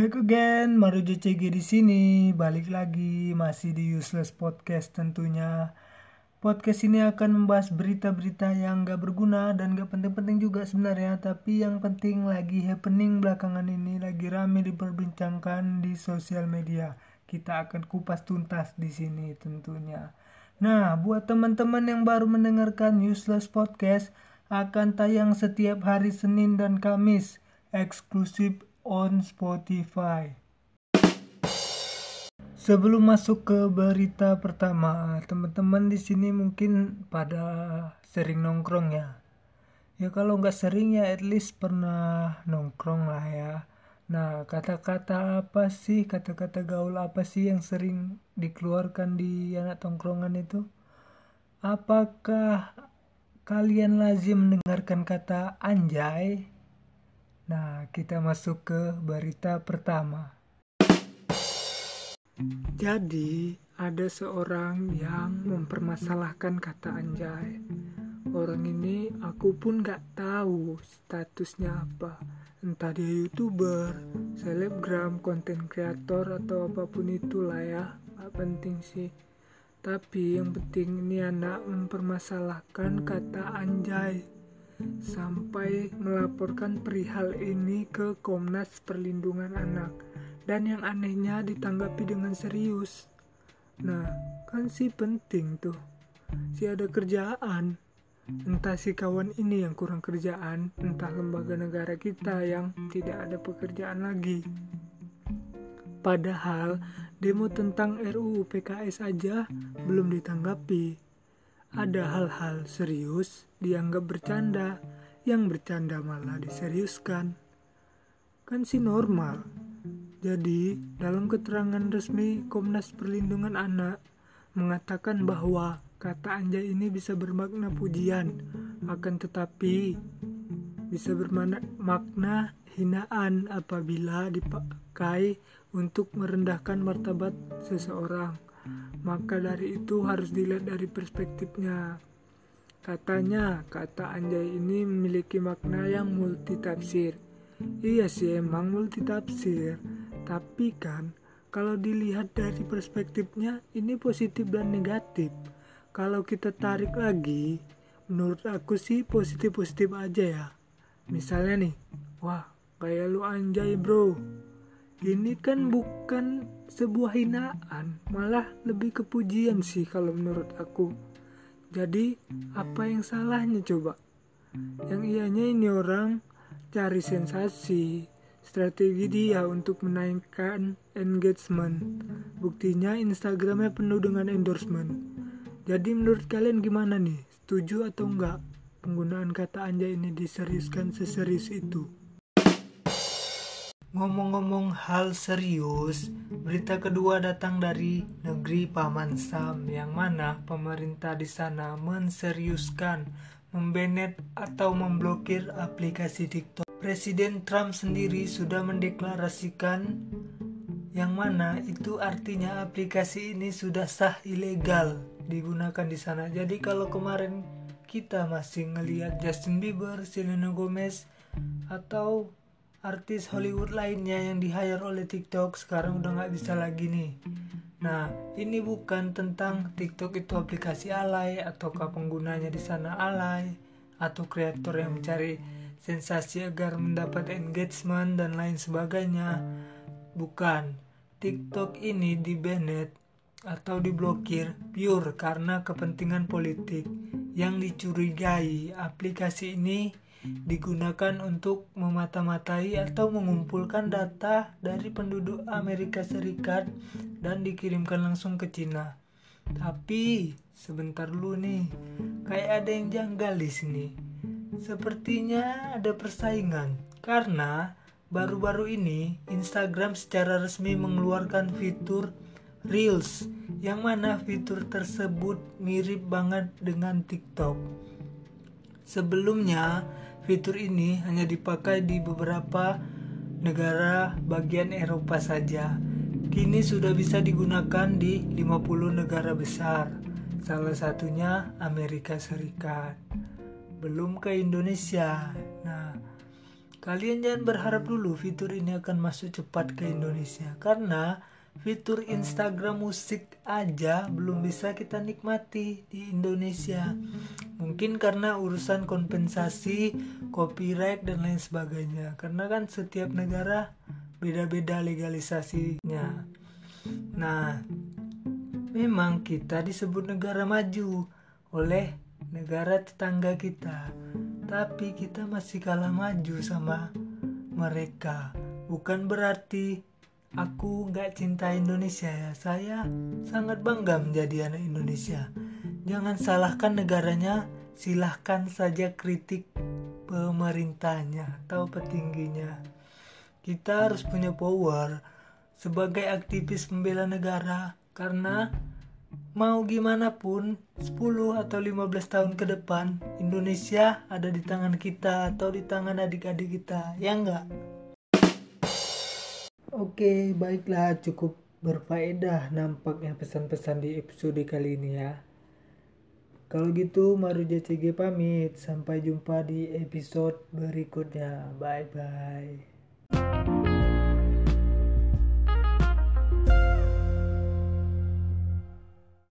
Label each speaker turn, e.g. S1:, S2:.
S1: Back again, Maru JCG di sini. Balik lagi masih di Useless Podcast tentunya. Podcast ini akan membahas berita-berita yang gak berguna dan gak penting-penting juga sebenarnya, tapi yang penting lagi happening belakangan ini lagi rame diperbincangkan di sosial media. Kita akan kupas tuntas di sini tentunya. Nah, buat teman-teman yang baru mendengarkan Useless Podcast akan tayang setiap hari Senin dan Kamis eksklusif on Spotify. Sebelum masuk ke berita pertama, teman-teman di sini mungkin pada sering nongkrong ya. Ya kalau nggak sering ya at least pernah nongkrong lah ya. Nah kata-kata apa sih, kata-kata gaul apa sih yang sering dikeluarkan di anak tongkrongan itu? Apakah kalian lazim mendengarkan kata anjay? Nah kita masuk ke berita pertama. Jadi, ada seorang yang mempermasalahkan kata anjay. Orang ini aku pun gak tahu statusnya apa. Entah dia youtuber, selebgram, konten kreator atau apa pun itulah ya. Gak penting sih. Tapi yang penting ini anak mempermasalahkan kata anjay sampai melaporkan perihal ini ke Komnas Perlindungan Anak dan yang anehnya ditanggapi dengan serius. Nah, kan sih penting tuh. Si ada kerjaan. Entah si kawan ini yang kurang kerjaan, entah lembaga negara kita yang tidak ada pekerjaan lagi. Padahal demo tentang RUU PKS aja belum ditanggapi. Ada hal-hal serius dianggap bercanda, yang bercanda malah diseriuskan. Kan sih normal. Jadi, dalam keterangan resmi Komnas Perlindungan Anak mengatakan bahwa kata anjay ini bisa bermakna pujian, akan tetapi bisa bermakna hinaan apabila dipakai untuk merendahkan martabat seseorang. Maka dari itu harus dilihat dari perspektifnya. Katanya, kata anjay ini memiliki makna yang multitafsir. Iya sih emang multitafsir, tapi kan kalau dilihat dari perspektifnya ini positif dan negatif. Kalau kita tarik lagi, menurut aku sih positif-positif aja ya. Misalnya nih, wah kayak lu anjay bro. Ini kan bukan sebuah hinaan, malah lebih kepujian sih kalau menurut aku. Jadi apa yang salahnya coba? Yang ianya ini orang cari sensasi, strategi dia untuk menaikkan engagement. Buktinya Instagramnya penuh dengan endorsement. Jadi menurut kalian gimana nih? Setuju atau enggak penggunaan kata anjay ini diseriuskan seserius itu? Ngomong-ngomong hal serius, berita kedua datang dari negeri Paman Sam yang mana pemerintah di sana menseriuskan membanet atau memblokir aplikasi TikTok. Presiden Trump sendiri sudah mendeklarasikan yang mana itu artinya aplikasi ini sudah sah ilegal digunakan di sana. Jadi kalau kemarin kita masih ngelihat Justin Bieber, Selena Gomez atau artis Hollywood lainnya yang di hire oleh TikTok sekarang udah nggak bisa lagi nih. Nah, ini bukan tentang TikTok itu aplikasi alay ataukah penggunanya di sana alay atau kreator yang mencari sensasi agar mendapat engagement dan lain sebagainya. Bukan. TikTok ini dibanet atau diblokir pure karena kepentingan politik yang dicurigai aplikasi ini digunakan untuk memata-matai atau mengumpulkan data dari penduduk Amerika Serikat dan dikirimkan langsung ke Cina. Tapi sebentar dulu nih, kayak ada yang janggal di sini. Sepertinya ada persaingan karena baru-baru ini Instagram secara resmi mengeluarkan fitur Reels yang mana fitur tersebut mirip banget dengan TikTok. Sebelumnya, fitur ini hanya dipakai di beberapa negara bagian Eropa saja. Kini sudah bisa digunakan di 50 negara besar. Salah satunya Amerika Serikat belum ke Indonesia. Nah, kalian jangan berharap dulu fitur ini akan masuk cepat ke Indonesia karena fitur Instagram musik aja belum bisa kita nikmati di Indonesia. Mungkin karena urusan kompensasi, copyright dan lain sebagainya. Karena kan setiap negara beda-beda legalisasinya. Nah, memang kita disebut negara maju oleh negara tetangga kita. Tapi kita masih kalah maju sama mereka. Bukan berarti Aku nggak cinta Indonesia ya. Saya sangat bangga menjadi anak Indonesia. Jangan salahkan negaranya, silahkan saja kritik pemerintahnya atau petingginya. Kita harus punya power sebagai aktivis pembela negara karena mau gimana pun 10 atau 15 tahun ke depan Indonesia ada di tangan kita atau di tangan adik-adik kita ya enggak Oke, baiklah cukup berfaedah nampaknya pesan-pesan di episode kali ini ya. Kalau gitu Maru JCG pamit, sampai jumpa di episode berikutnya. Bye bye.